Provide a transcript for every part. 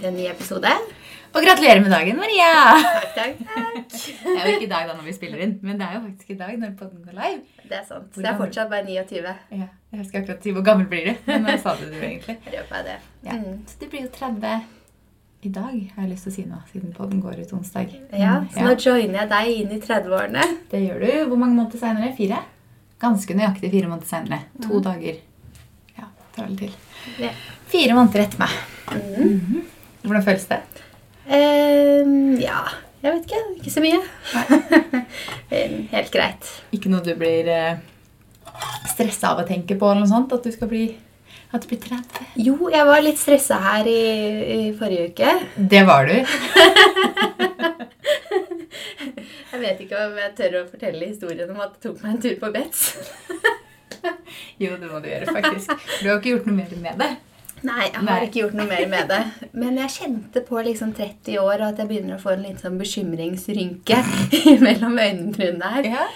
til en ny episode. Og gratulerer med dagen, Maria! Takk, takk, takk. Det er jo ikke i dag da når vi spiller inn, men det er jo faktisk i dag når podden går live. Det er sant. Det er fortsatt bare 29. Ja, jeg husker akkurat si hvor gammel blir du, men nå sa du det egentlig. Jeg det. Ja. Mm. Så du blir jo 30 i dag, har jeg lyst til å si nå, siden podden går ut onsdag. Ja, Mm, så nå joiner jeg deg inn i 30-årene. Det gjør du. Hvor mange måneder seinere? Fire? Ganske nøyaktig fire måneder seinere. To dager. Ja, tar vel til. Ja. Fire måneder etter meg. Mm. Hvordan føles det? Um, ja, jeg vet ikke. Ikke så mye. Helt greit. Ikke noe du blir eh, stressa av å tenke på, eller noe sånt? At du skal bli at du blir 30? Jo, jeg var litt stressa her i, i forrige uke. Det var du. Jeg vet ikke om jeg tør å fortelle historien om at det tok meg en tur på Betz. Jo, det må du gjøre, faktisk. Du har ikke gjort noe mer med det. Nei, jeg har Nei. ikke gjort noe mer med det. Men jeg kjente på liksom 30 år at jeg begynner å få en litt sånn bekymringsrynke mellom øyenbrynene her. Ja.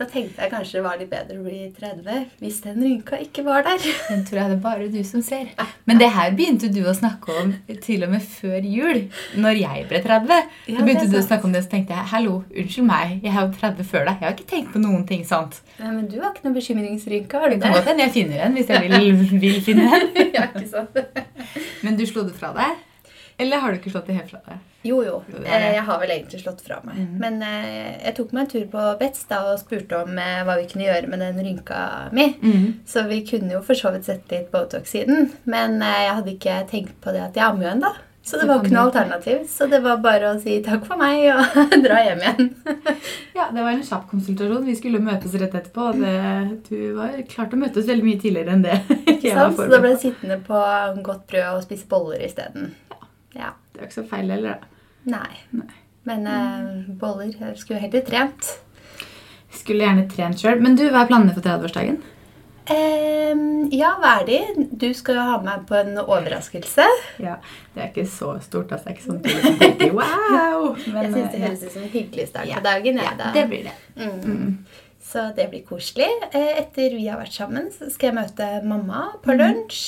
Så tenkte jeg kanskje det var litt bedre å bli 30 hvis den rynka ikke var der. Den tror jeg det er bare du som ser. Men det her begynte du å snakke om til og med før jul. Når jeg ble 30. Ja, begynte du å snakke om det, så tenkte jeg hallo, unnskyld meg, jeg er jo 30 før deg. Jeg har ikke tenkt på noen ting sånt. Nei, men du har ikke noen bekymringsrynke, har du Det kan godt hende jeg finner en hvis jeg vil, vil finne en. ja, ikke sant? Men du slo det fra deg? Eller har du ikke slått det helt fra deg? Jo, jo. Eh, Jeg har vel egentlig slått fra meg. Mm. Men eh, jeg tok meg en tur på Betz da og spurte om eh, hva vi kunne gjøre med den rynka mi. Så vi kunne jo for så vidt sette litt Botox i den. Men jeg hadde ikke tenkt på det at jeg ammer jo ennå. Så det var ikke noe alternativ. Så det var bare å si takk for meg og dra hjem igjen. Ja, det var en kjapp konsultasjon. Vi skulle møtes rett etterpå. og Det, du var klart å møtes veldig mye tidligere enn det. Ikke sant? Så da ble jeg sittende på godt brød og spise boller isteden. Ja. Det er jo ikke så feil heller, da. Nei. Nei. Men uh, boller Jeg skulle heller trent. Skulle gjerne trent sjøl. Men du, hva er planene for 30-årsdagen? Um, ja, hva er de? Du skal jo ha meg på en overraskelse. Ja, Det er ikke så stort. Altså. Det er ikke sånn at du liksom tenker wow. Men, jeg syns det eh, høres ut som en hyggelig start på dagen. ja, Ja, da. det blir det. Mm. Mm. Så det blir koselig. Eh, Etter vi har vært sammen, så skal jeg møte mamma Mm. på lunsj.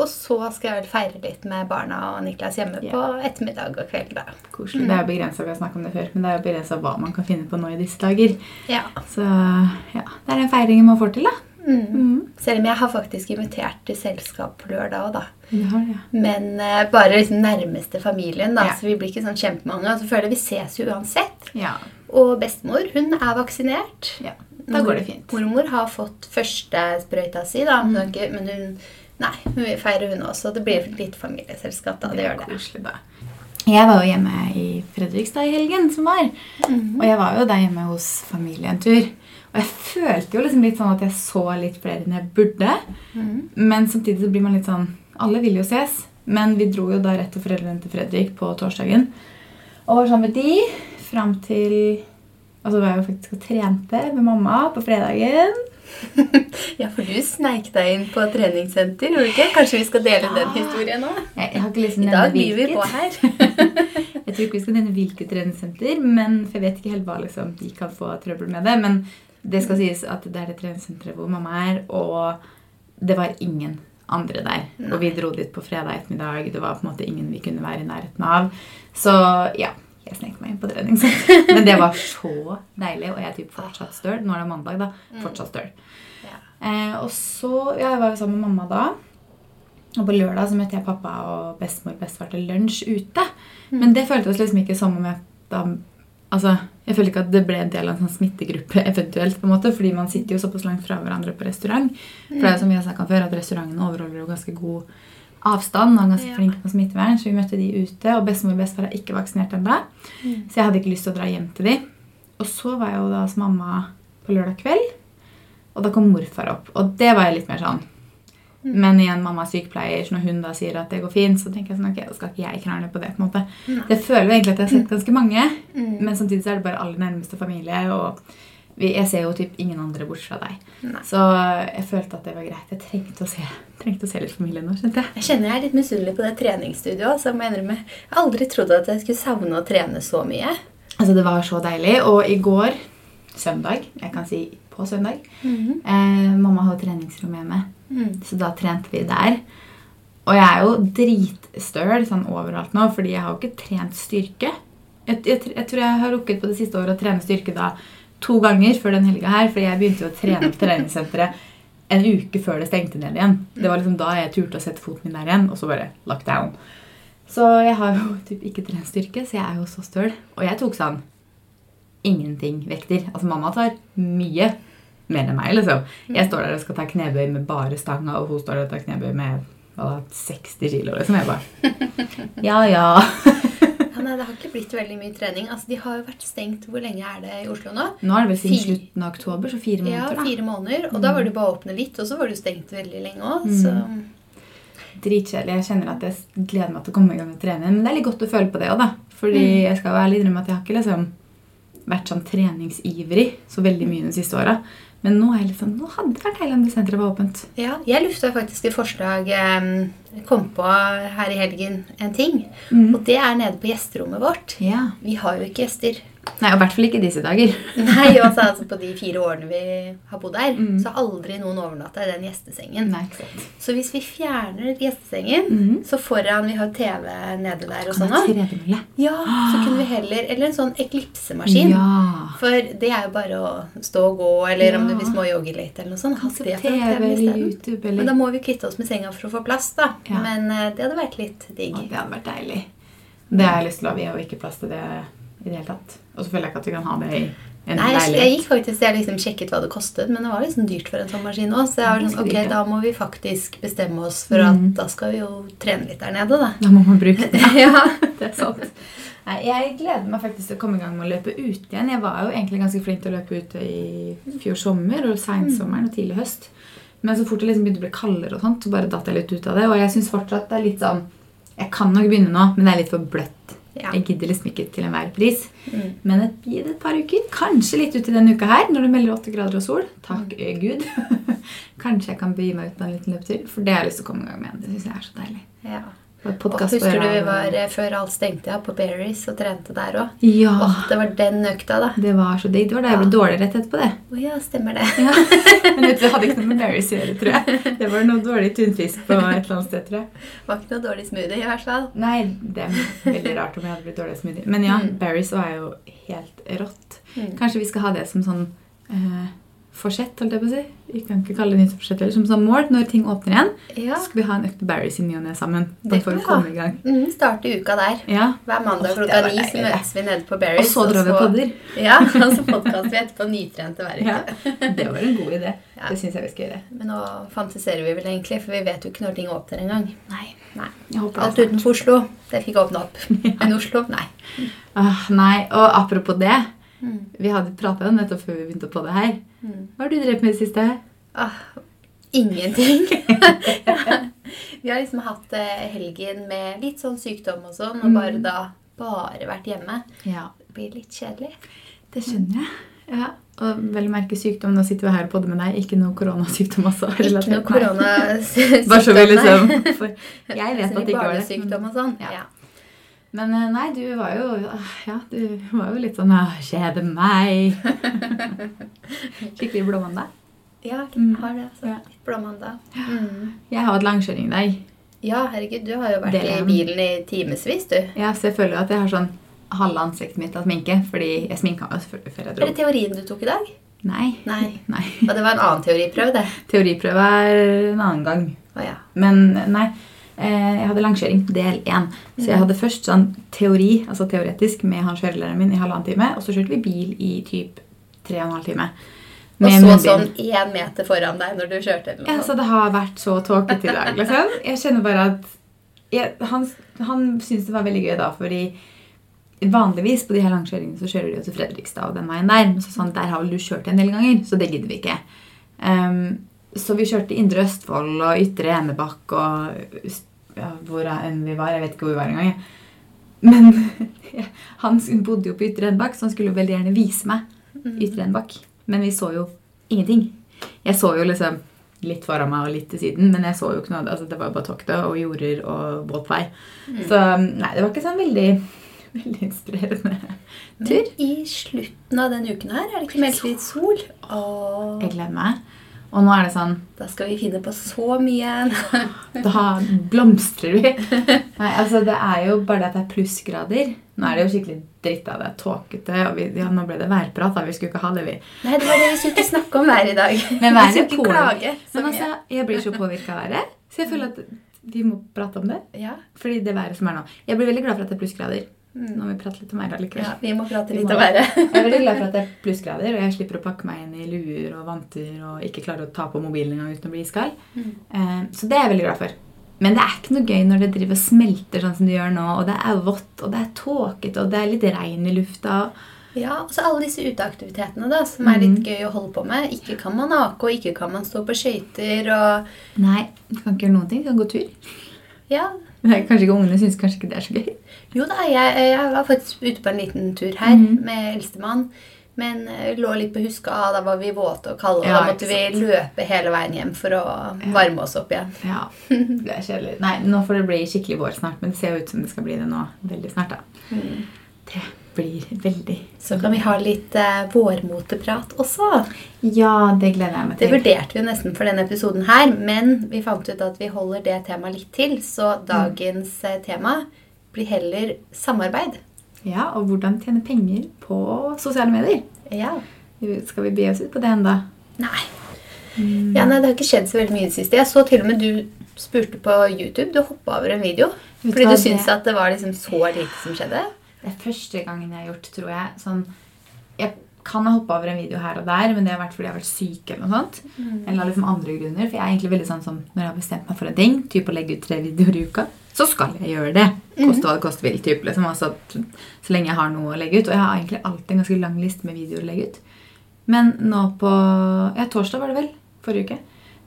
Og så skal jeg vel feire litt med barna og Niklas hjemme yeah. på ettermiddag og kveld. da. Koselig. Det er begrensa, vi har snakket om det før, men det er begrensa hva man kan finne på nå i disse dager. Ja. Så ja, det er den feiringen man får til, da. Mm. Mm. Selv om jeg har faktisk invitert til selskap på lørdag òg, da. Ja, ja. Men uh, bare liksom nærmeste familien, da. Ja. Så vi blir ikke sånn kjempemange. Og så føler jeg vi ses jo uansett. ja. Og bestemor, hun er vaksinert. Ja, da går det fint. Mormor har fått første sprøyta si, da. Mm. Men hun Nei, men vi feirer hun også. Det blir litt familieselskap, da. Det, er gjør det. koselig, da. Jeg var jo hjemme i Fredrikstad i helgen som var. Mhm. Og jeg var jo der hjemme hos familie en tur. Og jeg følte jo liksom litt sånn at jeg så litt flere enn jeg burde. Mhm. Men samtidig så blir man litt sånn Alle vil jo ses. Men vi dro jo da rett til foreldrene til Fredrik på torsdagen. Og var sammen med de fram til Og så var jeg jo faktisk og trente med mamma på fredagen. Ja, for du sneik deg inn på treningssenter, gjorde du ikke? Kanskje vi skal dele Ja. den historien nå? Jeg, jeg har ikke til I dag byr vi på her. Jeg tror ikke vi skal nevne hvilket treningssenter, men, for jeg vet ikke helt hva liksom, de kan få trøbbel med det. Men det skal sies at det er det treningssenteret hvor mamma er, og det var ingen andre der. Nei. Og vi dro dit på fredag ettermiddag. Det var på en måte ingen vi kunne være i nærheten av. Så ja, jeg snek meg inn på treningssenter. Men det var så deilig, og jeg er typ fortsatt støl. Nå er det mandag, da. Fortsatt støl. Eh, og så, ja, Jeg var jo sammen med mamma da. Og på lørdag så møtte jeg pappa og bestemor og bestefar til lunsj ute. Men det føltes liksom ikke som om jeg da Altså, Jeg følte ikke at det ble en del av en sånn smittegruppe, eventuelt, på en måte, fordi man sitter jo såpass langt fra hverandre på restaurant. For det er jo som vi har snakket om før, at restaurantene overholder jo ganske god avstand og var ganske Ja. flink på smittevern, så vi møtte de ute. Og bestemor og bestefar er ikke vaksinert ennå, så jeg hadde ikke lyst til å dra hjem til de. Og så var jeg jo da hos mamma på lørdag kveld, og da kom morfar opp. Og det var jeg litt mer sånn Men igjen, mamma er sykepleier, så når hun da sier at det går fint, så tenker jeg sånn, ok, da skal ikke jeg krangle på det. på en måte. Nei. Det føler jo egentlig at jeg har sett ganske mange, Mm. men samtidig så er det bare aller nærmeste familie, og jeg ser jo typ ingen andre bortsett fra deg. Nei. Så jeg følte at det var greit. Jeg trengte å se, trengte å se litt familie nå, skjønte jeg. Jeg kjenner jeg er litt misunnelig på det treningsstudioet. Så jeg må innrømme, jeg har aldri trodd at jeg skulle savne å trene så mye. Altså, det var så deilig. Og i går, søndag, jeg kan si på søndag, eh, mamma hadde treningsrom hjemme. Mm. Så da trente vi der. Og jeg er jo dritstøl sånn overalt nå, fordi jeg har jo ikke trent styrke. Jeg, jeg, jeg tror jeg har rukket på det siste året å trene styrke da to ganger før den helga her. for jeg begynte jo å trene på treningssenteret en uke før det stengte ned igjen. Det var liksom da jeg turte å sette foten min der igjen, og så bare lockdown. Så jeg har jo typ ikke trent styrke, så jeg er jo så støl. Og jeg tok sånn ingenting vekter. Altså mamma tar mye mer enn meg, liksom. Jeg står der og skal ta knebøy med bare stanga, og hun står der og tar knebøy med hva, 60 kilo, liksom. Jeg bare Ja, ja. Ja, nei, Det har ikke blitt veldig mye trening. Altså, De har jo vært stengt Hvor lenge er det i Oslo nå? Nå er det vel siden slutten av oktober, så fire Ja, måneder, da. fire måneder. Og da var det bare å åpne litt, og så var det jo stengt veldig lenge òg. Mm. Dritkjedelig. Jeg kjenner at jeg gleder meg til å komme i gang med trening. Men det er litt godt å føle på det òg, da. Fordi Mm. jeg skal være ærlig innrømme at jeg har ikke liksom vært sånn treningsivrig så veldig mye de siste åra. Men nå er jeg litt sånn, nå hadde det vært deilig om det senteret var åpent. ja, jeg lufta faktisk et forslag Jeg kom på her i helgen en ting. Mm. Og det er nede på gjesterommet vårt. Ja. Vi har jo ikke gjester. Nei, og i hvert fall ikke disse dager. Nei, altså, altså På de fire årene vi har bodd her, Mm. så har aldri noen overnatta i den gjestesengen. Nei, ikke sant. Så hvis vi fjerner gjestesengen, mm. så foran Vi har TV nede der og sånn. Ja, så kunne vi heller Eller en sånn eklipsemaskin. Ja. For det er jo bare å stå og gå, eller om du du vil småjogge litt. eller noe sånt. Det TV eller. YouTube Men da må vi kvitte oss med senga for å få plass, da. Ja. Men eh, det hadde vært litt digg. Å, Det hadde vært deilig. Det har jeg lyst til å. Vi har jo ikke plass til det i det hele tatt. Og så føler jeg ikke at vi kan ha det i en Nei, jeg, jeg gikk faktisk, jeg liksom sjekket hva det kostet, men det var liksom dyrt for en sånn maskin òg. Så jeg var sånn, ok, da må vi faktisk bestemme oss for Mm. at da skal vi jo trene litt der nede, da. Da må man bruke det. ja. Det er sant. Jeg gleder meg faktisk til å komme i gang med å løpe ut igjen. Jeg var jo egentlig ganske flink til å løpe ute i fjor sommer og seinsommeren og tidlig høst. Men så fort det liksom begynte å bli kaldere, og sånt, så bare datt jeg litt ut av det. Og jeg syns fortsatt det er litt sånn Jeg kan nok begynne nå, men det er litt for bløtt. Ja. Jeg gidder liksom ikke til enhver pris. Mm. Men et, gi det et par uker. Kanskje litt uti denne uka her, når det melder 8 grader og sol. Takk mm. Gud. Kanskje jeg kan begi meg ut på en liten løpetur. For det har jeg lyst til å komme i gang med. Det syns jeg er så deilig. ja. Husker du vi var eh, før alt stengte, ja, på Berries og trente der òg? Ja. Åh, det var den økta, da. Det var så digg. Det var da jeg ble dårlig rett etterpå det. Å ja, stemmer det. Ja. Men det hadde ikke noe med Berries å gjøre, tror jeg. Det var noe dårlig tunfisk på et eller annet sted, tror jeg. Var ikke noe dårlig smoothie, i hvert fall. Nei, det er veldig rart om jeg hadde blitt dårlig smoothie. Men ja, Mm. Berries var jo helt rått. Mm. Kanskje vi skal ha det som sånn eh, forsett, holdt jeg på å si. Vi kan ikke kalle det nyttårsforsett, eller som sånn mål når ting åpner igjen. Ja. Så skal vi ha en økt Barry i ny og ne sammen. Det Bare for å vi komme i gang. Mm, starte uka der. Ja. Hver mandag klokka ni så møtes vi nede på Og så drar vi og podder. Ja, og så podkaster vi etterpå nytrente hver Ja. uke. Det var en god idé. Ja. Det syns jeg vi skal gjøre. Men nå fantiserer vi vel egentlig, for vi vet jo ikke når ting åpner engang. Nei. Nei. Alt utenfor Oslo, det fikk åpne opp. Men Oslo, nei. Uh, nei, og apropos det. Mm. Vi hadde pratet om nettopp før vi begynte på det her. Mm. Hva har du drevet med i det siste? Ah, ingenting. vi har liksom hatt eh, helgen med litt sånn sykdom og sånn, og bare Mm. da bare vært hjemme. Ja, Det blir litt kjedelig. det skjønner jeg. Ja, Og vel merke sykdom. Nå sitter vi her både med deg. Ikke noe koronasykdom også. Ikke noe koronasykdom. Bare så vi liksom Jeg vet at det ikke var det. Barnesykdom og sånn. Ja. Men eh, nei, du var jo ah, Ja, du var jo litt sånn ah, Kjede meg. Skikkelig blåmandag. Ja, jeg har det. Altså. Ja. Litt blåmandag. Mm. Jeg har hatt langkjøring i dag. Ja, herregud, du har jo vært Delen. i bilen i timevis, du. Ja, så jeg føler jo at jeg har sånn halve ansiktet mitt av sminke. Fordi jeg sminka meg selvfølgelig før jeg dro. Er det teorien du tok i dag? Nei. Nei. nei. Og det var en annen teoriprøve, det. Teoriprøve er en annen gang. Å ja. Men nei, jeg hadde langkjøring del én. Så jeg hadde først sånn teori, altså teoretisk, med han kjørelæreren min i halvannen time. Og så kjørte vi bil i typ tre og en halv time. Og så sånn én meter foran deg når du kjørte. eller Ja, så det har vært så tåkete i dag, liksom. Jeg kjenner bare at jeg, Han, han syntes det var veldig gøy da, fordi vanligvis på de her langkjøringene så kjører de jo til Fredrikstad og den veien der. Men så sånn, der har vel du kjørt en del ganger, så det gidder vi ikke. Um, så vi kjørte Indre Østfold og Ytre Enebakk og ja, hvor enn vi var. Jeg vet ikke hvor vi var engang. Men han bodde jo på Ytre Enbakk, så han skulle jo veldig gjerne vise meg Ytre Enbakk. Men vi så jo ingenting. Jeg så jo liksom litt foran meg og litt til siden, men jeg så jo ikke noe. altså Det var jo bare tokter og jorder og båtvei. Så nei, det var ikke sånn veldig, veldig inspirerende tur. Men i slutten av den uken her er det ikke meldt litt sol. Og... Jeg gleder meg. Og nå er det sånn Da skal vi finne på så mye. Da blomstrer vi. Nei, altså Det er jo bare det at det er plussgrader. Nå er det jo skikkelig dritt av det. er Tåkete. Og vi, ja, nå ble det værprat. da, Vi skulle ikke ha det, vi. Nei, det var det vi skulle ikke snakke om været i dag. Men vi været skulle ikke klage Men altså, jeg blir så påvirka av været, så jeg føler at vi må prate om det. Ja, Fordi det været som er nå. Jeg blir veldig glad for at det er plussgrader. Mm. Nå må vi prate litt om været allikevel. ja, vi må prate litt om været. Jeg er veldig glad for at det er plussgrader, og jeg slipper å pakke meg inn i luer og vanter og ikke klare å ta på mobilen engang uten å bli iskald. Mm. Eh, Så det er jeg veldig glad for. Men det er ikke noe gøy når det driver og smelter sånn som det gjør nå, og det er vått, og det er tåkete, og det er litt regn i lufta. Ja, og så alle disse uteaktivitetene da, som er litt Mhm. gøy å holde på med. Ikke kan man ake, og ikke kan man stå på skøyter, og Nei, du kan ikke gjøre noen ting. Du kan gå tur. ja. Kanskje ikke Ungene syns kanskje ikke det er så gøy. Jo da, jeg, jeg var faktisk ute på en liten tur her Mhm. med eldstemann. Men eh, lå litt på huska, da var vi våte og kalde, og Ja, da måtte vi løpe hele veien hjem for å varme oss opp igjen. Ja, det er kjedelig. Nei, nå får det bli skikkelig vår snart, men det ser ut som det skal bli det nå veldig snart, da. Det blir veldig Så kan vi ha litt eh, vårmoteprat også. Ja, det gleder jeg meg til. Det vurderte vi jo nesten for denne episoden her, men vi fant ut at vi holder det temaet litt til, så dagens mm. tema blir heller samarbeid. Ja, Og hvordan tjene penger på sosiale medier. Ja. Skal vi be oss ut på det enda? Nei. Ja, nei, Det har ikke skjedd så veldig mye i det siste. Jeg så til og med du spurte på YouTube. Du hoppa over en video. Vet Fordi du det- syntes at det var liksom så lite som skjedde. Det er første gangen jeg har gjort, tror jeg. Sånn, jeg kan ha hoppa over en video her og der, men det har vært fordi jeg har vært syk. Eller noe sånt. Eller av liksom andre grunner. For jeg er egentlig veldig sånn som når jeg har bestemt meg for en ting, typ å legge ut tre videoer i uka, så skal jeg gjøre det. Koste hva det koste vil. Typ, liksom. altså, så lenge jeg har noe å legge ut. Og jeg har egentlig alltid en ganske lang liste med videoer å legge ut. Men nå på ja, torsdag var det vel, forrige uke,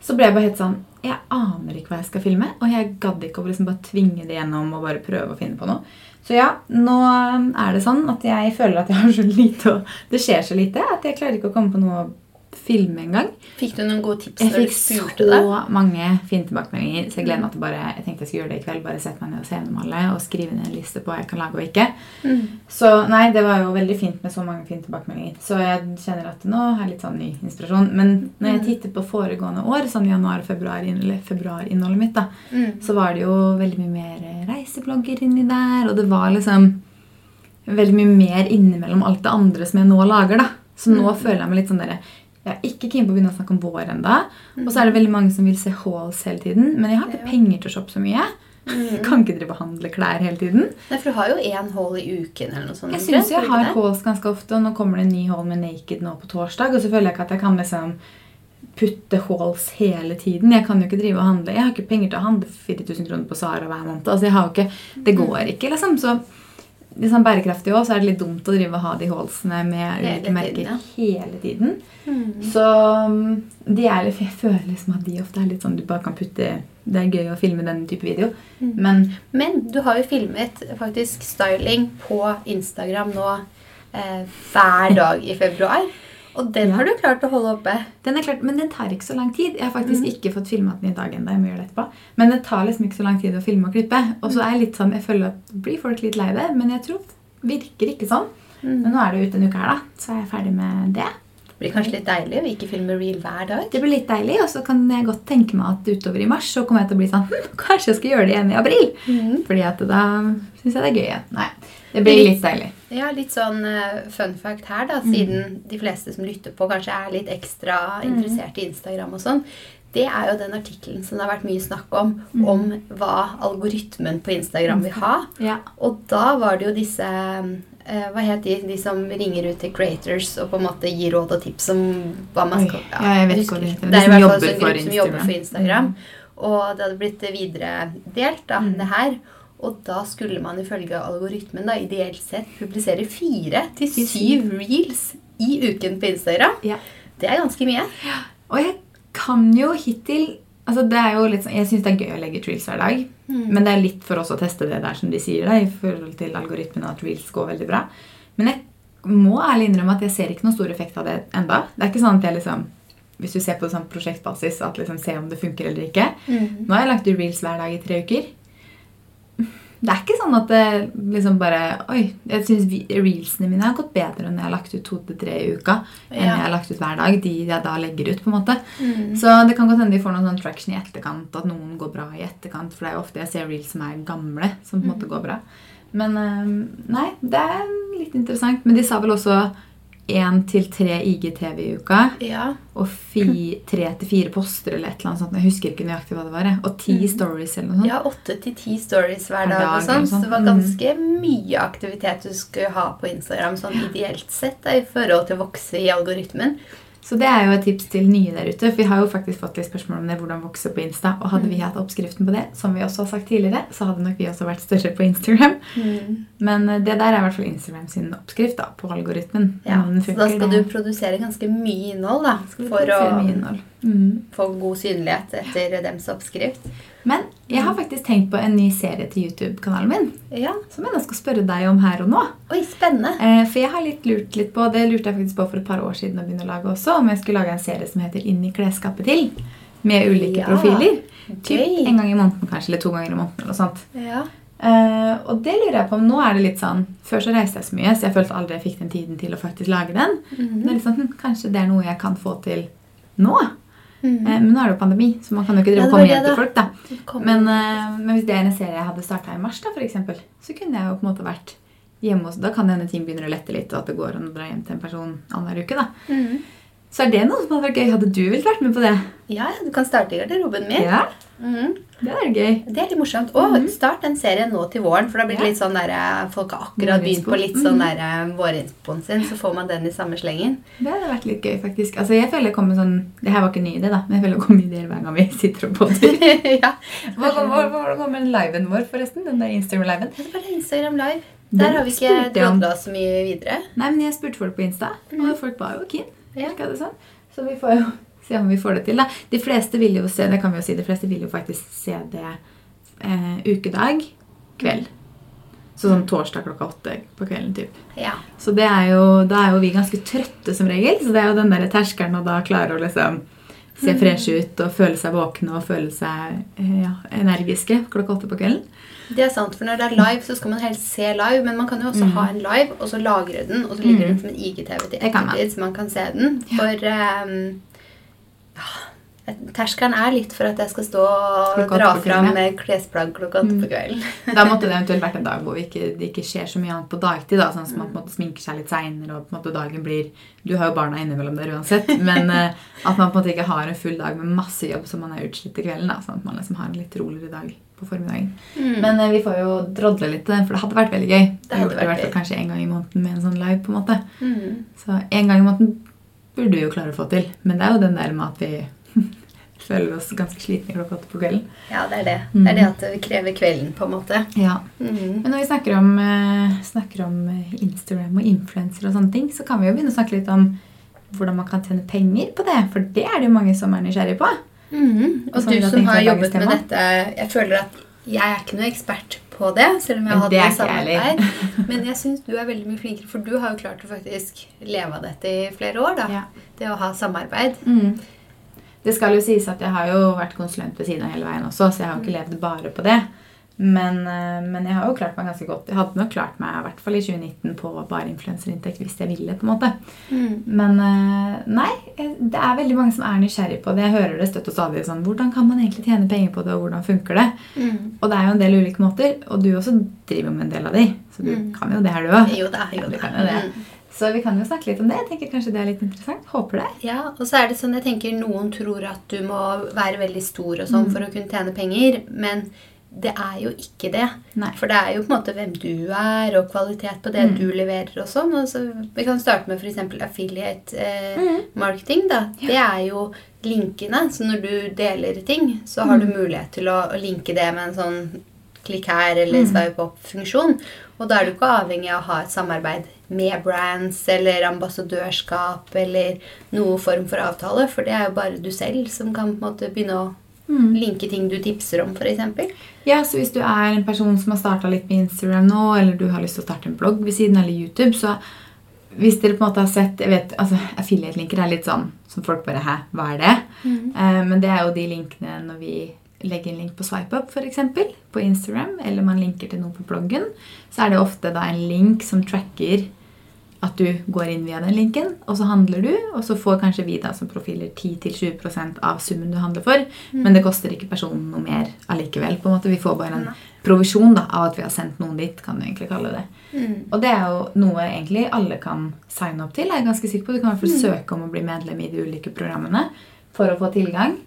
så ble jeg bare helt sånn Jeg aner ikke hva jeg skal filme, og jeg gadd ikke å liksom bare tvinge det gjennom og bare prøve å finne på noe. Så ja, nå er det sånn at jeg føler at jeg har så lite og Det skjer så lite at jeg klarer ikke å komme på noe å en gang. Fikk du noen gode tips Jeg fikk så det? mange fine tilbakemeldinger, så jeg gleder meg til bare Jeg tenkte jeg skulle gjøre det i kveld. Bare sette meg ned og se gjennom alle og skrive ned en liste på hva jeg kan lage og ikke. Mm. Så nei, det var jo veldig fint med så mange fine tilbakemeldinger. Så jeg kjenner at nå har jeg litt sånn ny inspirasjon. Men når jeg Mm. titter på foregående år, sånn januar og februar, eller februarinnholdet mitt, da, Mm. så var det jo veldig mye mer reiseblogger inni der, og det var liksom veldig mye mer innimellom alt det andre som jeg nå lager, da. Så nå Mm. føler jeg meg litt sånn derre Jeg er ikke keen på å begynne å snakke om vår enda. Og så er det veldig mange som vil se hauls hele tiden. Men jeg har ikke penger til å shoppe så mye. Mm. Kan ikke drive og handle klær hele tiden. Nei, for du har jo én haul i uken eller noe sånt. Jeg syns jeg har hauls ganske ofte, og nå kommer det en ny haul med Naked nå på torsdag. Og så føler jeg ikke at jeg kan liksom putte hauls hele tiden. Jeg kan jo ikke drive og handle. Jeg har ikke penger til å handle 4000 kroner på Sara hver måned. Altså, jeg har jo ikke, Det går ikke, liksom. Så liksom bærekraftig også, så er det litt dumt å drive og ha de haulsene med ulike merker tiden, ja. hele tiden. Mm. Så um, de er jeg føler liksom at de ofte er litt sånn du bare kan putte Det er gøy å filme den type video, Mm. men Men du har jo filmet faktisk styling på Instagram nå eh, hver dag i februar. Og den Ja. har du klart å holde oppe. Den er klart, men den tar ikke så lang tid. Jeg har faktisk mm. ikke fått filma den i dag ennå. Jeg må gjøre det etterpå. Men det tar liksom ikke så lang tid å filme og klippe. Og så er jeg litt sånn, jeg føler at blir folk litt lei det, men jeg tror det virker ikke sånn. Mm. Men nå er det ute en uke her, da, så er jeg ferdig med det. Det blir kanskje litt deilig å ikke filme reel hver dag. Det blir litt deilig, og så kan jeg godt tenke meg at utover i mars så kommer jeg til å bli sånn hm, Kanskje jeg skal gjøre det igjen i april? Mm. Fordi at da syns jeg det er gøy igjen. Nei, det blir litt deilig. Ja, litt sånn eh, fun fact her, da, siden de fleste som lytter på, kanskje er litt ekstra interessert i Instagram og sånn. Det er jo den artikkelen som det har vært mye snakk om, om hva algoritmen på Instagram vil ha. Ja. Og da var det jo disse eh, Hva het de? De som ringer ut til creators og på en måte gir råd og tips om hva man skal ja, jeg vet ikke hva det heter. Det De er i hvert fall en gruppe som jobber for Instagram. Instagram. Og det hadde blitt videredelt, da, Mm. det her. Og da skulle man ifølge algoritmen da, ideelt sett publisere fire til syv reels i uken på Instagram. Ja. Det er ganske mye. Og jeg kan jo hittil altså det er jo litt sånn, Jeg syns det er gøy å legge ut reels hver dag. Men det er litt for oss å teste det der som de sier, da, i forhold til algoritmen at reels går veldig bra. Men jeg må ærlig innrømme at jeg ser ikke noen stor effekt av det enda. Det er ikke sånn at jeg liksom hvis du ser på det sånn prosjektbasis, at liksom se om det funker eller ikke. Mm. Nå har jeg lagt ut reels hver dag i tre uker. Det er ikke sånn at det liksom bare Oi, jeg syns reelsene mine har gått bedre enn jeg har lagt ut to til tre i uka. Enn Ja. jeg har lagt ut hver dag. De jeg da legger ut, på en måte. Mm. Så det kan godt hende de får noen sånn traction i etterkant. At noen går bra i etterkant. For det er jo ofte jeg ser reels som er gamle, som på en måte går bra. Men eh, nei, det er litt interessant. Men de sa vel også én til tre IGTV i uka. Ja. Og fi, tre til fire poster eller et eller annet sånt. Jeg husker ikke nøyaktig hva det var. Og ti Mm. stories eller noe sånt. ja, åtte til ti stories hver dag. og sånt, Så det var Mm. ganske mye aktivitet du skulle ha på Instagram sånn ideelt sett da, i forhold til å vokse i algoritmen. Så det er jo et tips til nye der ute. For vi har jo faktisk fått litt spørsmål om det, hvordan vokse på Insta. Og hadde vi Mm. hatt oppskriften på det, som vi også har sagt tidligere, så hadde nok vi også vært større på Instagram. Men eh, det der er i hvert fall Instagram sin oppskrift da, på algoritmen. Ja, funker, så da skal du produsere ganske mye innhold da, for å innhold. Mm. få god synlighet etter dems oppskrift. Men jeg har faktisk tenkt på en ny serie til YouTube-kanalen min. Ja, Som jeg nå skal spørre deg om her og nå. Oi, spennende. Eh, For jeg har litt lurt litt på, det lurte jeg faktisk på for et par år siden å begynne å lage også, om jeg skulle lage en serie som heter Inn i klesskapet til. Med ulike Ja, profiler. Typ en gang i måneden kanskje, eller to ganger i måneden. eller sånt. Ja. Eh, og det lurer jeg på om nå er det litt sånn Før så reiste jeg så mye, så jeg følte aldri jeg fikk den tiden til å faktisk lage den. Men Det er litt sånn, hm, Kanskje det er noe jeg kan få til nå? Mhm. Eh, men nå er det jo pandemi, så man kan jo ikke drive Ja, og komme hjem til folk. da. Men, eh, men hvis det er en serie jeg hadde starta i mars, da, for eksempel, så kunne jeg jo på en måte vært hjemme også. Da kan det hende ting begynner å lette litt, og at det går an å dra hjem til en person annenhver uke. da. Mhm. Så er det noe som hadde vært gøy. Hadde du villet vært med på det? Ja, du kan starte i garderoben min. Ja, Mhm. det er gøy. Det er litt morsomt. Og Mhm. start den serien nå til våren, for da blir det litt sånn der, eh, folk har akkurat begynt på litt sånn Mhm. der eh, vårinspoen sin, så får man den i samme slengen. Det hadde vært litt gøy, faktisk. Altså, jeg føler jeg kommer sånn, Det her var ikke en ny idé, da, men jeg føler det kommer ideer hver gang vi sitter og podder. ja. Hva kommer det kommer liven vår, forresten? Den der Instagram-liven? Det var det Instagram Live. Der har vi ikke drodla så mye videre. Nei, men jeg spurte folk på Insta, og folk var jo keen. Ja. det sånn. Så vi får jo se om vi får det til. da. De fleste vil jo se det kan vi jo si, de fleste vil jo faktisk se det eh, ukedag kveld. Så sånn torsdag klokka åtte på kvelden. typ. Ja. Så det er jo, da er jo vi ganske trøtte som regel. Så det er jo den der terskelen å da klare å liksom se freshe ut og føle seg våkne og føle seg eh, ja, energiske klokka åtte på kvelden. Det er sant, for når det er live, så skal man helst se live. Men man kan jo også ha en live, og så lagre den, og så ligger den som en IGTV til Mm. Ettertid, så man kan se den. For um, ja, terskelen er litt for at jeg skal stå og dra fram med klesplagg klokka åtte på kvelden. Da måtte det eventuelt vært en dag hvor vi ikke, det ikke skjer så mye annet på dagtid. da, Sånn at man på en måte sminker seg litt seinere, og på en måte dagen blir Du har jo barna innimellom der uansett, men eh, at man på en måte ikke har en full dag med masse jobb så man er utslitt til kvelden. da, Sånn at man liksom har en litt roligere dag på formiddagen. Mm. Men eh, vi får jo drodle litt, eh, for det hadde vært veldig gøy. Det hadde vært, det vært kanskje en gang i måneden med en sånn live. på en måte. Mm. Så en gang i måneden burde vi jo klare å få til. Men det er jo den der med at vi føler oss ganske slitne klokka åtte på kvelden. Ja, det er det. Mm. Det er det at vi krever kvelden, på en måte. Ja, Mm. Men når vi snakker om, eh, snakker om eh, Instagram og influensere og sånne ting, så kan vi jo begynne å snakke litt om hvordan man kan tjene penger på det. For det er det jo mange som er nysgjerrig på. Mm. Og og du som har jobbet med dette Jeg føler at jeg er ikke noe ekspert på det, selv om jeg har hatt ikke samarbeid. Men jeg syns du er veldig mye flinkere, for du har jo klart å faktisk leve av dette i flere år. da. Ja. Det å ha samarbeid. Mm. Det skal jo sies at jeg har jo vært konsulent ved siden av hele veien også, så jeg har jo ikke levd bare på det. Men, eh, men jeg har jo klart meg ganske godt. Jeg hadde nok klart meg i hvert fall i 2019 på bare influenserinntekt hvis jeg ville. på en måte. Men eh, nei, det er veldig mange som er nysgjerrig på det. Jeg hører det støtt og stadig sånn Hvordan kan man egentlig tjene penger på det, og hvordan funker det? Mm. Og det er jo en del ulike måter, og du også driver med en del av de. Så du Mm. kan jo det her, du òg. Jo Du kan jo det. Mm. Så vi kan jo snakke litt om det. Jeg tenker kanskje det er litt interessant. Håper det. Ja, og så er det sånn, jeg tenker Noen tror at du må være veldig stor og sånn Mm. for å kunne tjene penger, men det er jo ikke det. Nei. For det er jo på en måte hvem du er, og kvalitet på det Mm. du leverer og sånn. Og så vi kan starte med f.eks. affiliate eh, Mm. marketing. da. Det er jo linkene. Så når du deler ting, så har du mulighet til å, å linke det med en sånn klikk her eller Mm. swipe opp-funksjon. Og da er du ikke avhengig av å ha et samarbeid med brands eller ambassadørskap eller noe form for avtale, for det er jo bare du selv som kan på en måte begynne å Mm. linke ting du tipser om, f.eks. Ja, så hvis du er en person som har starta litt med Instagram nå, eller du har lyst til å starte en blogg ved siden eller YouTube, så hvis dere på en måte har sett jeg vet, altså Affiliate-linker er litt sånn som folk bare Hæ, hva er det? Mm. Eh, men det er jo de linkene når vi legger en link på SwipeUp f.eks. på Instagram, eller man linker til noe på bloggen, så er det ofte da en link som tracker at du går inn via den linken, og så handler du, og så får kanskje vi da som profiler 10-20% av summen du handler for, men det koster ikke personen noe mer allikevel. på en måte. Vi får bare en provisjon da, av at vi har sendt noen dit, kan du egentlig kalle det. Og det er jo noe egentlig alle kan signe opp til. Jeg er ganske sikker på. Du kan i hvert fall søke om å bli medlem i de ulike programmene for å få tilgang.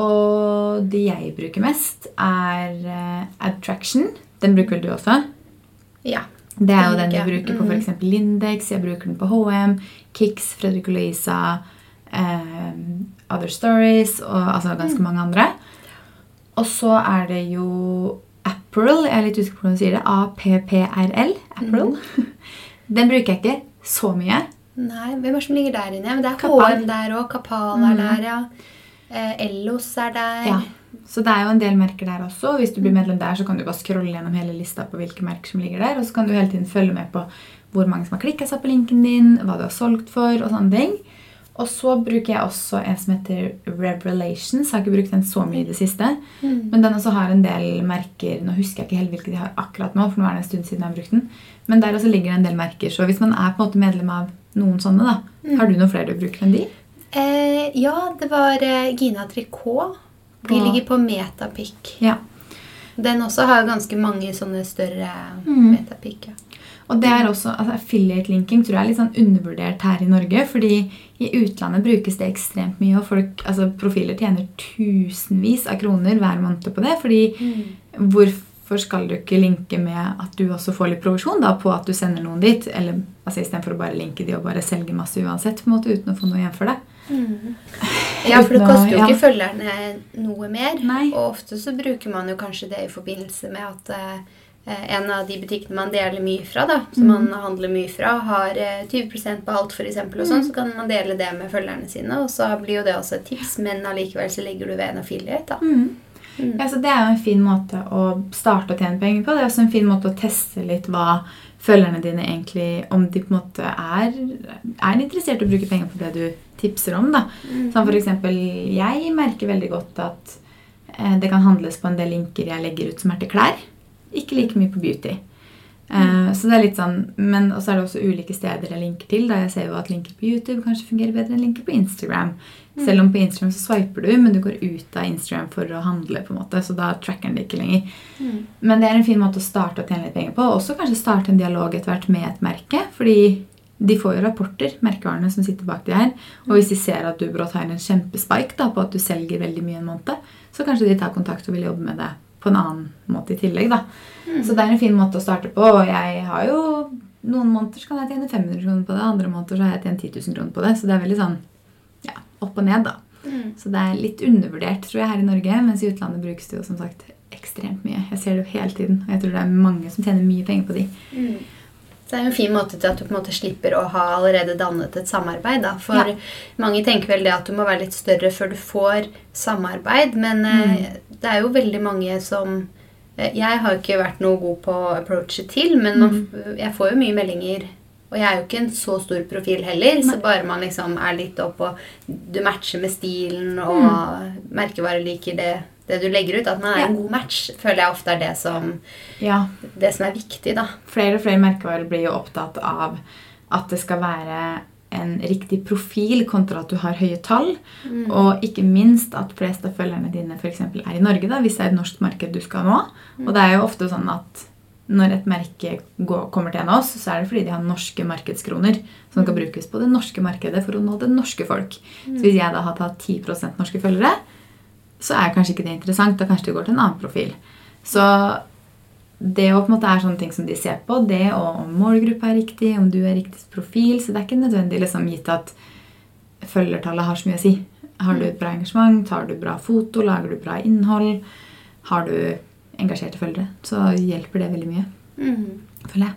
Og de jeg bruker mest, er uh, Abtraction. Den bruker vel du også? Ja. Det er jo Den jeg bruker på for eksempel Lindex, jeg bruker den på HM, Kix, Fredrik og Louisa, uh, Other Stories og altså ganske mange andre. Og så er det jo Apparel. Jeg er litt usikker på hvordan du sier det. A-P-P-R-L. Apparel. Den bruker jeg ikke så mye. Nei, hvem er det som ligger der inne? Men det er Kapal. HM der òg. Kapal er der, ja. Eh, Ellos er der. Ja. Så det er jo en del merker der også. Hvis du blir medlem der, så kan du bare scrolle gjennom hele lista på hvilke merker som ligger der. Og så kan du hele tiden følge med på hvor mange som har klikka seg på linken din, hva du har solgt for, og sånne ting. Og så bruker jeg også en som heter Revelations. Jeg har ikke brukt den så mye i det siste. Mm. Men den også har en del merker Nå husker jeg ikke helt hvilke de har akkurat nå, for nå er det en stund siden jeg har brukt den. Men der også ligger det en del merker. Så hvis man er på en måte medlem av noen sånne, da, har du noen flere du bruker enn de? Eh, ja, det var eh, Gina Tricot. De ligger på Metapic. Ja. Den også har ganske mange sånne større Mm. Metapic. Ja. Og det er også, altså Affiliate-linking tror jeg er litt sånn undervurdert her i Norge. fordi i utlandet brukes det ekstremt mye, og folk, altså profiler tjener tusenvis av kroner hver måned på det. fordi hvorfor skal du ikke linke med at du også får litt provisjon da, på at du sender noen dit? eller altså Istedenfor å bare linke de og bare selge masse uansett, på en måte, uten å få noe igjen for det. Ja, for det koster jo ja. ikke følgerne noe mer. Nei. Og ofte så bruker man jo kanskje det i forbindelse med at eh, en av de butikkene man deler mye fra, da, som man handler mye fra, har eh, 20% på alt, f.eks., og sånn, så kan man dele det med følgerne sine. Og så blir jo det også et tips, men allikevel så legger du ved en affiliate. da. Ja, så Det er jo en fin måte å starte å tjene penger på. Det er også en fin måte å teste litt hva følgerne dine egentlig Om de på en måte er, er interessert i å bruke penger på det du tipser om. da. Som for eksempel, Jeg merker veldig godt at eh, det kan handles på en del linker jeg legger ut som er til klær. Ikke like mye på beauty. Eh, så det er litt sånn, Men også er det også ulike steder jeg linker til. da Jeg ser jo at linker på YouTube kanskje fungerer bedre enn linker på Instagram. Selv om på Instagram så swiper du, men du går ut av Instagram for å handle. på en måte, Så da tracker den det ikke lenger. Men det er en fin måte å starte å tjene litt penger på. Og også kanskje starte en dialog etter hvert med et merke. Fordi de får jo rapporter, merkevarene som sitter bak de her. Og hvis de ser at du brått har en kjempespike da, på at du selger veldig mye en måned, så kanskje de tar kontakt og vil jobbe med det på en annen måte i tillegg. da. Så det er en fin måte å starte på. Og jeg har jo noen måneder så kan jeg tjene 500 kroner på det, andre måneder så har jeg tjent 10 000 kroner på det. Så det er veldig sånn opp og ned, da. Så det er litt undervurdert tror jeg, her i Norge, mens i utlandet brukes det jo som sagt ekstremt mye. Jeg ser det jo hele tiden, og jeg tror det er mange som tjener mye penger på de. Mm. det er jo en fin måte til at du på en måte slipper å ha allerede dannet et samarbeid. Da. For Ja. mange tenker vel det at du må være litt større før du får samarbeid. Men eh, det er jo veldig mange som eh, Jeg har jo ikke vært noe god på å approache til, men man, jeg får jo mye meldinger. Og jeg er jo ikke en så stor profil heller, så bare man liksom er litt opp og du matcher med stilen og merkevare liker det, det du legger ut, at man er Ja. en god match, føler jeg ofte er det som, Ja, det som er viktig, da. Flere og flere merkevarer blir jo opptatt av at det skal være en riktig profil kontra at du har høye tall. Og ikke minst at flest av følgerne dine for eksempel er i Norge, da, hvis det er et norsk marked du skal nå. Og det er jo ofte sånn at når et merke går, kommer til en av oss, så er det fordi de har norske markedskroner som skal brukes på det norske markedet for å nå det norske folk. Så hvis jeg da har tatt 10% norske følgere, så er kanskje ikke det interessant. Da kanskje det går til en annen profil. Så det å på en måte er sånne ting som de ser på, det og om målgruppa er riktig, om du er riktig profil Så det er ikke nødvendig liksom gitt at følgertallet har så mye å si. Har du et bra engasjement, tar du bra foto, lager du bra innhold, har du engasjerte følgere, så hjelper det veldig mye. føler jeg.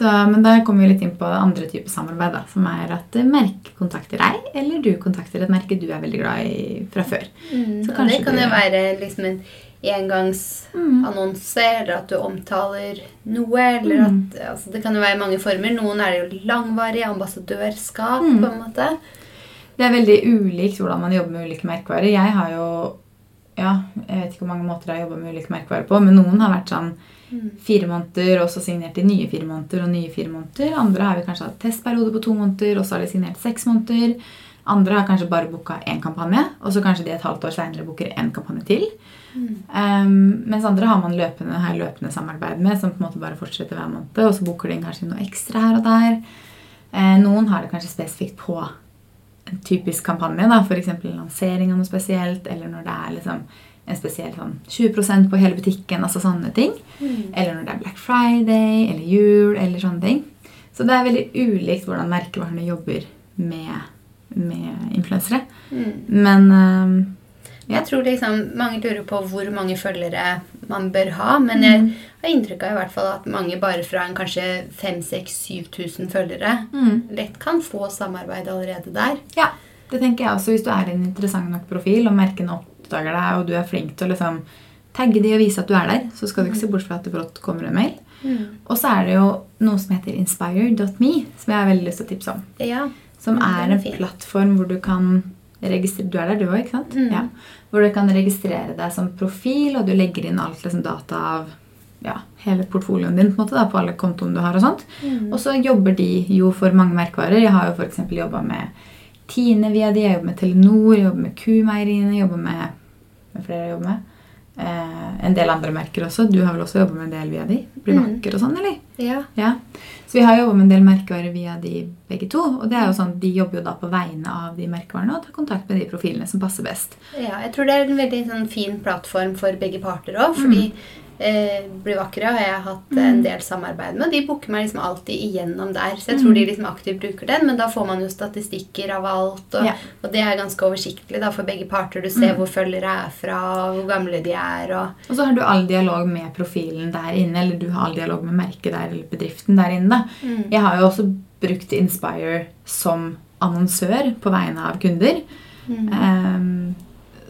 Så, men da kommer vi litt inn på andre typer samarbeid, da, som er at merket kontakter deg, eller du kontakter et merke du er veldig glad i fra før. Mm, Så det kan du- jo være liksom en engangsannonse, eller at du omtaler noe. Eller Mm. at, altså, det kan jo være mange former. Noen er det jo langvarig ambassadørskap. Mm. på en måte. Det er veldig ulikt hvordan man jobber med ulike merkevarer. Jeg har jo ja, Jeg vet ikke hvor mange måter jeg har jobba med ulike merkevarer på, men noen har vært sånn fire måneder, og så signert i nye fire måneder og nye fire måneder. Andre har vi kanskje hatt testperiode på to måneder, og så har de signert seks måneder. Andre har kanskje bare booka én kampanje, og så kanskje de et halvt år seinere booker én kampanje til. Um, mens andre har man løpende, har løpende samarbeid med, som på en måte bare fortsetter hver måned. Og så booker de kanskje noe ekstra her og der. Uh, noen har det kanskje spesifikt på en typisk kampanje, da, f.eks. lansering av noe spesielt, eller når det er liksom en spesiell sånn 20% på hele butikken, altså sånne ting. Mm. Eller når det er Black Friday eller jul eller sånne ting. Så det er veldig ulikt hvordan merkevarene jobber med, med influensere. Mm. Men um, Ja. Jeg tror liksom mange lurer på hvor mange følgere man bør ha, men jeg Mm. har inntrykk av i hvert fall at mange bare fra en kanskje 5000-7000 følgere mm, lett kan få samarbeid allerede der. ja, det tenker jeg også. Hvis du er en interessant nok profil, og merkene oppdager deg, og du er flink til å liksom tagge de og vise at du er der, så skal du ikke se bort fra at det brått kommer en mail. Og så er det jo noe som heter inspire.me, som jeg har veldig lyst til å tipse om. Ja. Som Mm, er en plattform hvor du kan Du er der, du òg, ikke sant? Mm. Ja. Hvor du kan registrere deg som profil, og du legger inn alt liksom, data av ja, hele portfolioen din på, en måte, da, på alle kontoene du har. Og sånt. Mm. Og så jobber de jo for mange merkevarer. Jeg har jo f.eks. jobba med Tine via de, jeg jobber med Telenor, jeg jobber med Q-meieriene, jeg jobber med, med flere jeg jobber med. Eh, en del andre merker også. Du har vel også jobba med en del via de? Blir Mm. vakker og sånn, eller? Ja. Ja. Så vi har jobba med en del merkevarer via de begge to. Og det er jo sånn, de jobber jo da på vegne av de merkevarene og tar kontakt med de profilene som passer best. Ja, jeg tror det er en veldig sånn, fin plattform for begge parter òg. Fordi eh, Bli vakre og jeg har hatt en del samarbeid med. og De booker meg liksom alltid igjennom der. Så jeg tror de liksom aktivt bruker den. Men da får man jo statistikker av alt. Og, Ja. og det er ganske oversiktlig da, for begge parter. Du ser hvor følgere er fra, hvor gamle de er. Og, Og så har du all dialog med profilen der inne, eller du har all dialog med merket der, eller bedriften der inne. Mm. Jeg har jo også brukt Inspire som annonsør på vegne av kunder. Mm. Ehm,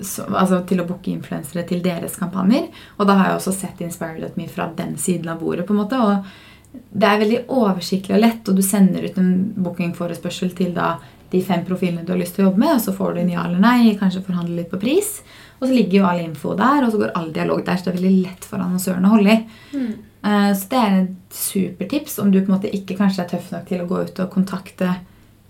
så, altså til å booke influensere til deres kampanjer. Og da har jeg også sett Inspire.me fra den siden av bordet. på en måte, og Det er veldig oversiktlig og lett, og du sender ut en bookingforespørsel til da de fem profilene du har lyst til å jobbe med, og så får du en ja eller nei, kanskje forhandle litt på pris. Og så ligger jo all info der, og så går all dialog der, så det er veldig lett for annonsøren å holde i. Mm. Eh, Så det er et supertips om du på en måte ikke kanskje er tøff nok til å gå ut og kontakte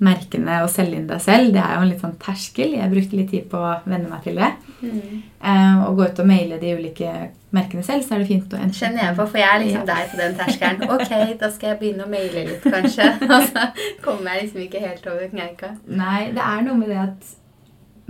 merkene og selge inn deg selv. Det er jo en litt sånn terskel. Jeg brukte litt tid på å venne meg til det. Mm. Uh, Å gå ut og maile de ulike merkene selv, så er det fint å enten Kjenner jeg på, for jeg er liksom Ja. der på den terskelen. Ok, da skal jeg begynne å maile litt, kanskje. Og så kommer jeg liksom ikke helt over kneika. Nei, det er noe med det at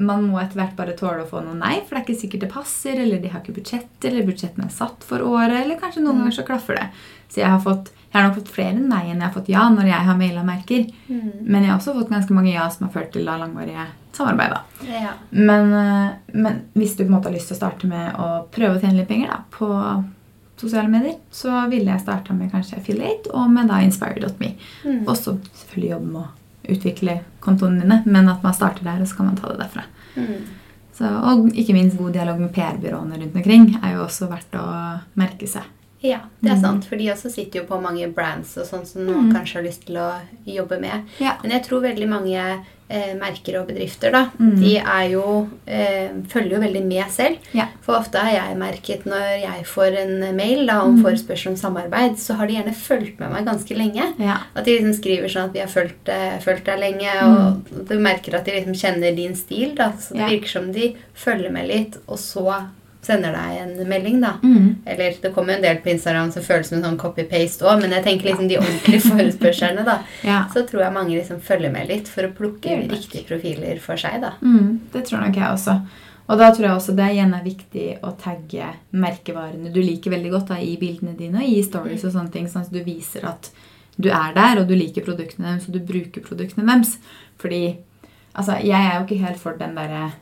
man må etter hvert bare tåle å få noe nei, for det er ikke sikkert det passer, eller de har ikke budsjett, eller budsjettene er satt for året, eller kanskje noen ganger så klaffer det. Så jeg har, fått, jeg har nok fått flere nei enn jeg har fått ja når jeg har maila merker. Mm. Men jeg har også fått ganske mange ja som har ført til da langvarige samarbeid. Ja. Men, eh, men hvis du på en måte har lyst til å starte med å prøve å tjene litt penger da, på sosiale medier, så ville jeg starta med kanskje Affiliate og med da Inspire.me. Mm. Og så selvfølgelig jobbe med å utvikle kontoene dine, men at man starter der, og så kan man ta det derfra. Mm. Så, og ikke minst god dialog med PR-byråene rundt omkring er jo også verdt å merke seg. Ja, det er Mm. sant. For de også sitter jo på mange brands og sånn som noen Mm. kanskje har lyst til å jobbe med. Ja. Men jeg tror veldig mange eh, merker og bedrifter, da, Mm. de er jo eh, følger jo veldig med selv. Ja. For ofte har jeg merket når jeg får en mail da, om Mm. forespørsel om samarbeid, så har de gjerne fulgt med meg ganske lenge. Ja. At de liksom skriver sånn at vi har fulgt, eh, deg lenge, og du merker at de liksom kjenner din stil. da, Så det Mm. Virker som de følger med litt, og så sender deg en melding. da. Mm. Eller det kommer en del på Instagram som føles som en sånn copy-paste òg, men jeg tenker liksom de ordentlige forespørslene, da. ja. Så tror jeg mange liksom følger med litt for å plukke riktige profiler for seg, da. Mm, det tror nok jeg også. Og da tror jeg også det igjen er viktig å tagge merkevarene du liker veldig godt da, i bildene dine og i stories og sånne ting, sånn at du viser at du er der, og du liker produktene deres, og du bruker produktene deres. Fordi altså, jeg er jo ikke helt for den derre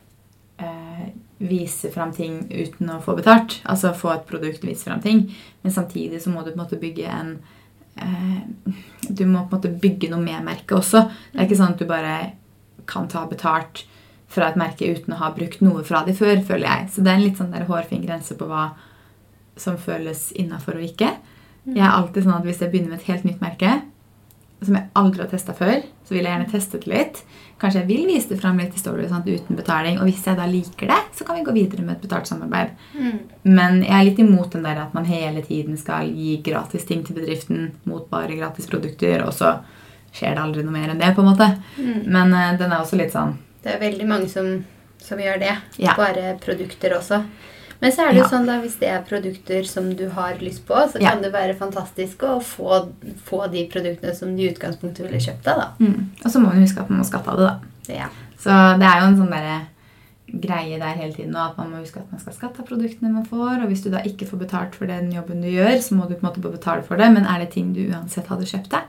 vise fram ting uten å få betalt. Altså få et produkt, vise fram ting. Men samtidig så må du på en måte bygge en eh, Du må på en måte bygge noe med merket også. Det er ikke sånn at du bare kan ta betalt fra et merke uten å ha brukt noe fra de før, føler jeg. Så det er en litt sånn der hårfin grense på hva som føles innafor og ikke. Jeg er alltid sånn at Hvis jeg begynner med et helt nytt merke, som jeg aldri har testa før, så vil jeg gjerne teste det litt. Kanskje jeg vil vise det fram litt i story sånn, uten betaling. Og hvis jeg da liker det, så kan vi gå videre med et betalt samarbeid. Mm. Men jeg er litt imot den der at man hele tiden skal gi gratis ting til bedriften mot bare gratis produkter, og så skjer det aldri noe mer enn det. på en måte. Mm. Men uh, den er også litt sånn Det er veldig mange som, som gjør det. Ja. Bare produkter også. Men så er det jo Ja. sånn da, hvis det er produkter som du har lyst på, så Ja. kan det være fantastisk å få, få de produktene som du i utgangspunktet ville kjøpt deg. da. mm. Og så må man huske at man må skatte av det, da. Ja. Så det er jo en sånn derre greie der hele tiden, og at man må huske at man skal skatte av produktene man får. Og hvis du da ikke får betalt for den jobben du gjør, så må du på en måte betale for det. Men er det ting du uansett hadde kjøpt deg,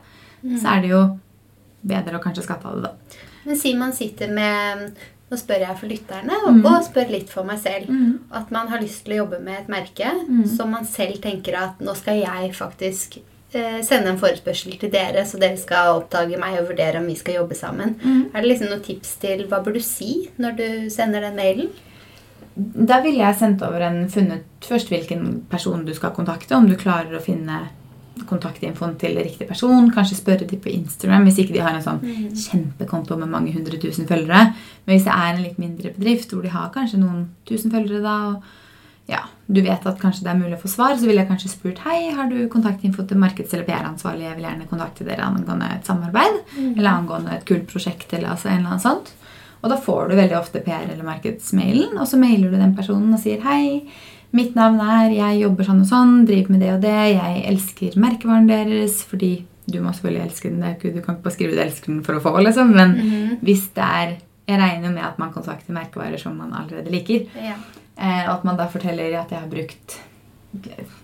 så er det jo bedre å kanskje skatte av det, da. Men si man sitter med Nå spør jeg for lytterne, og, og spør litt for meg selv. At man har lyst til å jobbe med et merke som man selv tenker at nå skal jeg faktisk eh, sende en forespørsel til dere, så dere skal oppdage meg og vurdere om vi skal jobbe sammen. Er det liksom noen tips til hva bør du si når du sender den mailen? Da ville jeg sendt over en funnet først hvilken person du skal kontakte, om du klarer å finne kontaktinfoen til riktig person. Kanskje spørre de på Instagram hvis ikke de har en sånn kjempekonto med mange hundre tusen følgere. Men hvis det er en litt mindre bedrift hvor de har kanskje noen tusen følgere da, og ja, du vet at kanskje det er mulig å få svar, så ville jeg kanskje spurt hei, har du kontaktinfo til markeds- eller PR-ansvarlig? Jeg vil gjerne kontakte dere angående et samarbeid eller angående et kult prosjekt. eller altså en eller annen sånt. Og da får du veldig ofte PR- eller markedsmailen, og så mailer du den personen og sier hei. Mitt navn er, jeg jobber sånn og sånn, driver med det og det. Jeg elsker merkevaren deres fordi du må selvfølgelig elske den. Det du kan ikke bare skrive du elsker den for å få, liksom. Men hvis det er Jeg regner med at man kontakter merkevarer som man allerede liker. Ja. Eh, og at man da forteller at jeg har brukt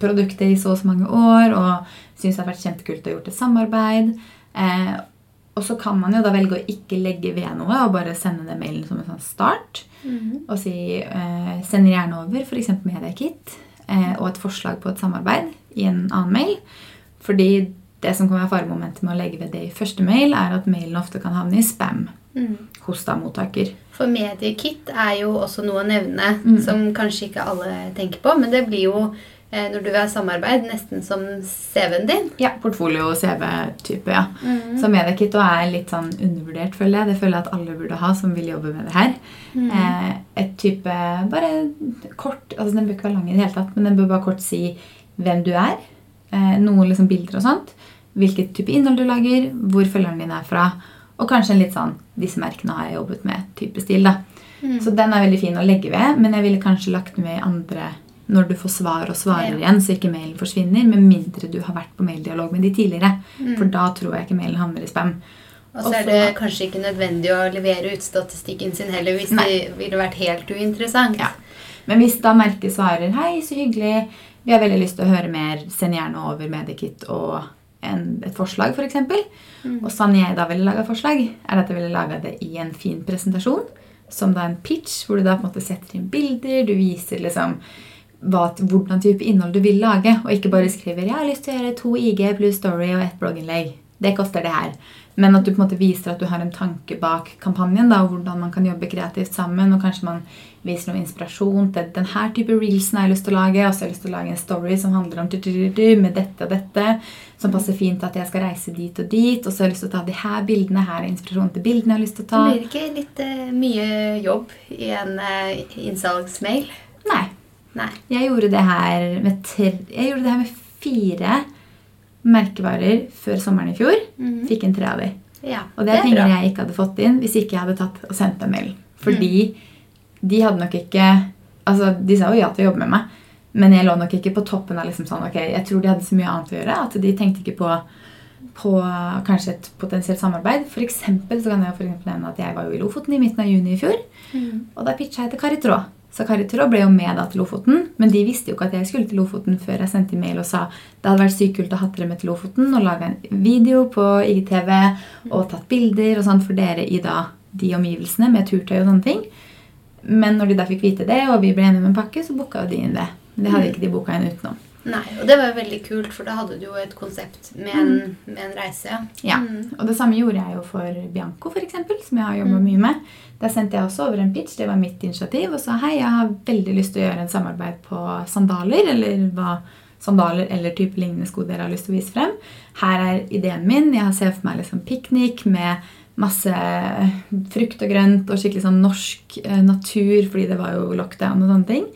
produktet i så og så mange år og syns det har vært kjempekult å ha gjort et samarbeid. Og så kan man jo da velge å ikke legge ved noe og bare sende den mailen som en sånn start. Og si eh, sender gjerne over f.eks. Mediekit eh, og et forslag på et samarbeid i en annen mail. Fordi det som kan være faremomentet med å legge ved det i første mail, er at mailen ofte kan havne i spam hos da mottaker. For mediekit er jo også noe å nevne Mm. som kanskje ikke alle tenker på. Men det blir jo, når du har samarbeid, nesten som CV-en din. Ja, portfolio- og CV-type, ja. Så Mediekit er litt sånn undervurdert, føler jeg. Det føler jeg at alle burde ha som vil jobbe med det her. Eh, et type bare kort altså Den bør ikke være lang i det hele tatt, men den bør bare kort si hvem du er. Eh, noen liksom bilder og sånt. Hvilket type innhold du lager, hvor følgeren din er fra. Og kanskje en litt sånn 'Disse merkene har jeg jobbet med'-type stil. da. Så den er veldig fin å legge ved, men jeg ville kanskje lagt med andre når du får svar og svarer Ja. igjen, så ikke mailen forsvinner, med mindre du har vært på maildialog med de tidligere. For da tror jeg ikke mailen havner i spam. Og så er det kanskje ikke nødvendig å levere ut statistikken sin heller, hvis Nei. det ville vært helt uinteressant. Ja. Men hvis da merket svarer 'Hei, så hyggelig. Vi har veldig lyst til å høre mer. Send gjerne over Medikit og en, et forslag, f.eks.' eksempel. Og sånn jeg da ville laga forslag, er at jeg ville laga det i en fin presentasjon. Som da en pitch, hvor du da på en måte setter inn bilder. Du viser liksom hva, hvordan type innhold du vil lage. Og ikke bare skriver 'Jeg har lyst til å gjøre to IG pluss story og ett blogginnlegg'. Det koster det her. Men at du på en måte viser at du har en tanke bak kampanjen, da, og hvordan man kan jobbe kreativt sammen. Og kanskje man viser noe inspirasjon til denne type reelsen jeg har lyst til å lage. Og så har jeg lyst til å lage en story som handler om med dette og dette. Som passer fint til at jeg skal reise dit og dit. Og så har jeg lyst til å ta de her bildene. Her er inspirasjon til bildene jeg har lyst til å ta. Det blir ikke litt uh, mye jobb i en uh, innsalgsmail? Nei. Nei. Jeg gjorde det her med, tre, gjorde det her med fire merkevarer før sommeren i fjor. Fikk en tre av de. Ja, Og det er, penger jeg ikke hadde fått inn hvis ikke jeg hadde tatt og sendt en mail. Fordi de hadde nok ikke Altså, de sa jo ja til å jobbe med meg, men jeg lå nok ikke på toppen av liksom sånn Ok, jeg tror de hadde så mye annet å gjøre at de tenkte ikke på på kanskje et potensielt samarbeid. For eksempel så kan jeg for nevne at jeg var jo i Lofoten i midten av juni i fjor. Og da pitcha jeg til Kari Traa. Så Kari Traa ble jo med da til Lofoten, men de visste jo ikke at jeg skulle til Lofoten før jeg sendte mail og sa det hadde vært sykt kult å ha dere med til Lofoten og laga en video på IGTV og tatt bilder og sånt for dere i da de omgivelsene med turtøy og sånne ting. Men når de da fikk vite det, og vi ble enige om en pakke, så booka jo de inn det. Men det hadde ikke de booka inn utenom. Nei, og det var jo veldig kult, for da hadde du jo et konsept med en, med en reise. Ja, Mm. og det samme gjorde jeg jo for Bianco, eksempel, som jeg har jobba mye med. Der sendte jeg også over en pitch, det var mitt initiativ, og sa hei, jeg har veldig lyst til å gjøre en samarbeid på sandaler, eller hva sandaler eller type lignende sko dere har lyst til å vise frem. Her er ideen min. Jeg har sett for meg liksom piknik med masse frukt og grønt og skikkelig sånn norsk eh, natur, fordi det var jo lockdown og sånne ting.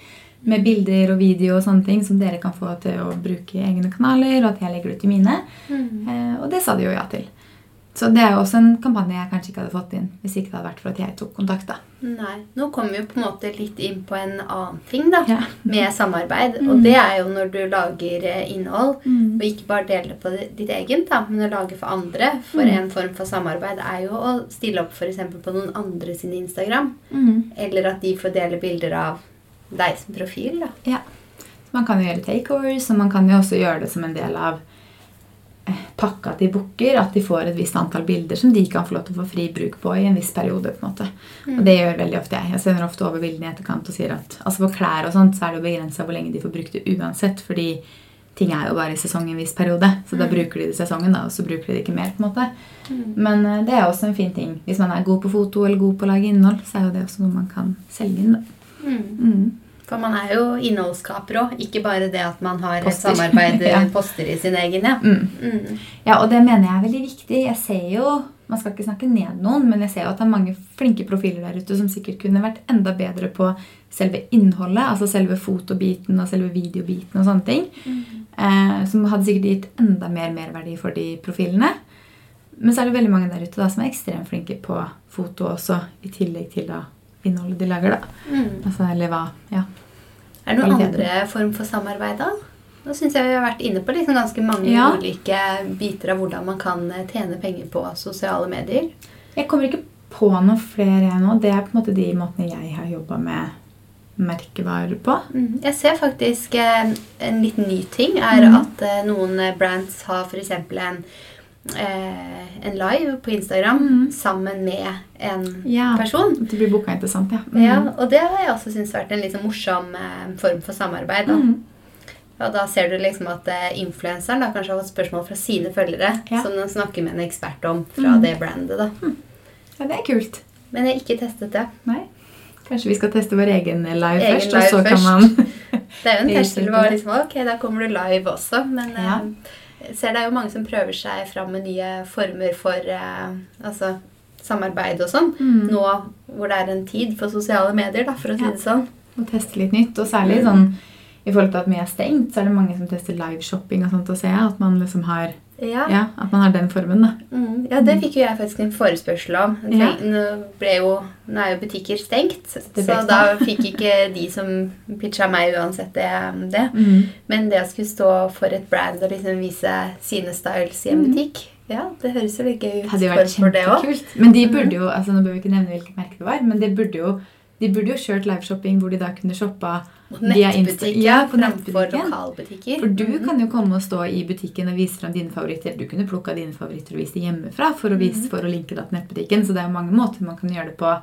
Med bilder og video og sånne ting som dere kan få til å bruke i egne kanaler. Og at jeg legger ut i mine. Eh, og det sa de jo ja til. Så det er jo også en kampanje jeg kanskje ikke hadde fått inn hvis ikke det hadde vært for at jeg tok kontakt. da. Nei. Nå kommer vi jo på en måte litt inn på en annen ting da, Ja. med samarbeid. Mm. Og det er jo når du lager eh, innhold, Mm. og ikke bare deler på ditt eget, da, men å lage for andre. For Mm. en form for samarbeid er jo å stille opp eksempel på noen andre sin Instagram. Mm. Eller at de får dele bilder av deg som profil. da. Ja. Så man kan jo gjøre takeovers, og man kan jo også gjøre det som en del av eh, pakka de booker. At de får et visst antall bilder som de kan få lov til å få fri bruk på i en viss periode. på en måte. Og det gjør veldig ofte jeg. Jeg sender ofte over bildene i etterkant og sier at altså for klær og sånt så er det jo begrensa hvor lenge de får brukt det uansett. fordi ting er jo bare i sesong i en viss periode. Så da bruker de det i sesongen, da, og så bruker de det ikke mer. på en måte. Men eh, det er også en fin ting. Hvis man er god på foto eller god på å lage innhold, så er jo det også noe man kan selge inn. da. Mm. Mm. For man er jo innholdsskaper òg, ikke bare det at man har et samarbeid Ja. poster i sin egen. ja. Mm. Mm. Ja, og det mener jeg er veldig viktig. Jeg ser jo, Man skal ikke snakke ned noen, men jeg ser jo at det er mange flinke profiler der ute som sikkert kunne vært enda bedre på selve innholdet, altså selve fotobiten og selve videobiten og sånne ting. Eh, som hadde sikkert gitt enda mer merverdi for de profilene. Men så er det veldig mange der ute da, som er ekstremt flinke på foto også, i tillegg til da innholdet de lager. da. Mm. Altså, eller hva, ja. Er det noen Kvaliteten. andre form for samarbeid da? Nå syns jeg vi har vært inne på liksom ganske mange Ja. ulike biter av hvordan man kan eh, tjene penger på sosiale medier. Jeg kommer ikke på noen flere jeg nå. Det er på en måte de måtene jeg har jobba med merkevarer på. Mm. Jeg ser faktisk eh, en liten ny ting er mm. at eh, noen brands har f.eks. en en live på Instagram mm. sammen med en Ja. person. Det blir boka interessant, ja. Mm. Ja, og det har jeg også syntes vært en litt sånn morsom eh, form for samarbeid. Da. Mm. Og da ser du liksom at eh, influenseren da kanskje har fått spørsmål fra sine følgere Ja. som de snakker med en ekspert om fra Mhm. det brandet. da. ja, det er kult. Men jeg har ikke testet det. Nei. Kanskje vi skal teste vår egen live Egen først, live og så kan man Det er jo en test er terskel hvor liksom, ok, da kommer du live også. Men Ja. eh, ser det er jo mange som prøver seg fram med nye former for eh, altså, samarbeid og sånn. Mm. Nå hvor det er en tid for sosiale medier, da, for å si Ja. det sånn. og teste litt nytt. Og særlig sånn i forhold til at mye er stengt, så er det mange som tester liveshopping og sånt og ser at man liksom har Ja. Ja, at man har den formen, da. Mm, ja, det fikk jo jeg faktisk en forespørsel om. Ja. Nå, ble jo, nå er jo butikker stengt, så da fikk ikke de som pitcha meg uansett det. det. Mm. Men det å skulle stå for et brand og liksom vise sine styles i en butikk, ja, det høres jo litt gøy ut Mm. Hadde for, vært for det. Men de burde jo, altså nå bør vi ikke nevne hvilket merke det var, men de burde jo, de burde jo kjørt liveshopping hvor de da kunne shoppa Insta- Ja, på framfor nettbutikken. lokalbutikker. For du Mhm. kan jo komme og stå i butikken og vise frem dine favoritter. Du kunne plukka dine favoritter og vist det hjemmefra for å, vise, for å linke det til nettbutikken. Så det er jo mange måter man kan gjøre det på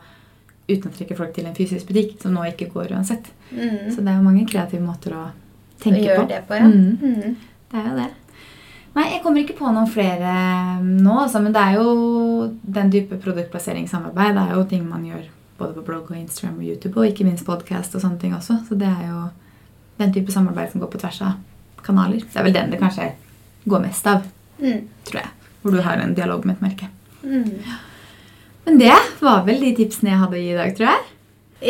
uten å trekke folk til en fysisk butikk, som nå ikke går uansett. Mhm. Så det er jo mange kreative måter å Å tenke gjøre på. det på, ja. mm. Mhm. Det er jo det. Nei, jeg kommer ikke på noen flere nå, altså, men det er jo den type produktplasseringssamarbeid. Det er jo ting man gjør både på blogg og Instagram og YouTube, og ikke minst podcast og sånne ting også. Så det er jo den type samarbeid som går på tvers av kanaler. Det er vel den det kanskje går mest av, mm. tror jeg. Hvor du har en dialog med et merke. Mm. Men det var vel de tipsene jeg hadde å gi i dag, tror jeg.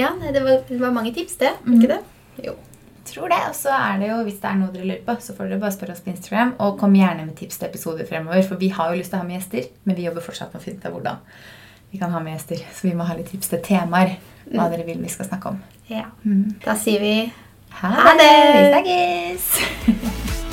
Ja, det, var, det var mange tips, det. Ikke det? Jo. Tror det, og så er det jo, Hvis det er noe dere lurer på, så får dere bare spørre oss på Instagram. Og kom gjerne med tips til episoder fremover, for vi har jo lyst til å ha med gjester. Men vi jobber fortsatt med å finne ut av hvordan vi kan ha med gjester. Så vi må ha litt tips til temaer. Hva dere vil vi skal snakke om. Ja. Mm. Da sier vi Ha Ha det! Vi snakkes!